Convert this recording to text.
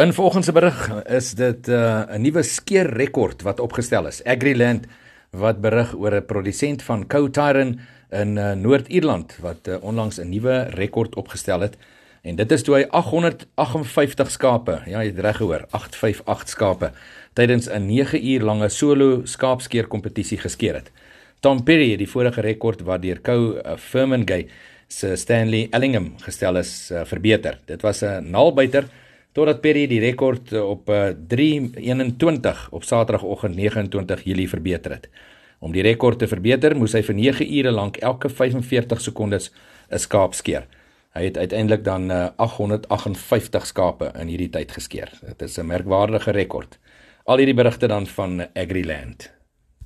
In volgende berig is dit uh, 'n nuwe skeer rekord wat opgestel is. Agriland wat berig oor 'n produsent van cow tyren in uh, Noord-Ierland wat uh, onlangs 'n nuwe rekord opgestel het. En dit is toe hy 858 skape, ja, jy het reg gehoor, 858 skape tydens 'n 9 uur lange solo skaapskeer kompetisie geskeer het. Tom Perry het die vorige rekord wat deur Cow uh, Firmingay se Stanley Ellingham gestel is uh, verbeter. Dit was 'n naalbuiter totdat Perry die rekord op 3:21 op Saterdagoggend 29 Julie verbeter het. Om die rekord te verbeter, moes hy vir 9 ure lank elke 45 sekondes 'n skaap skeer. Hy het uiteindelik dan 858 skape in hierdie tyd geskeer. Dit is 'n merkwaardige rekord. Al hierdie berigte dan van Agriland.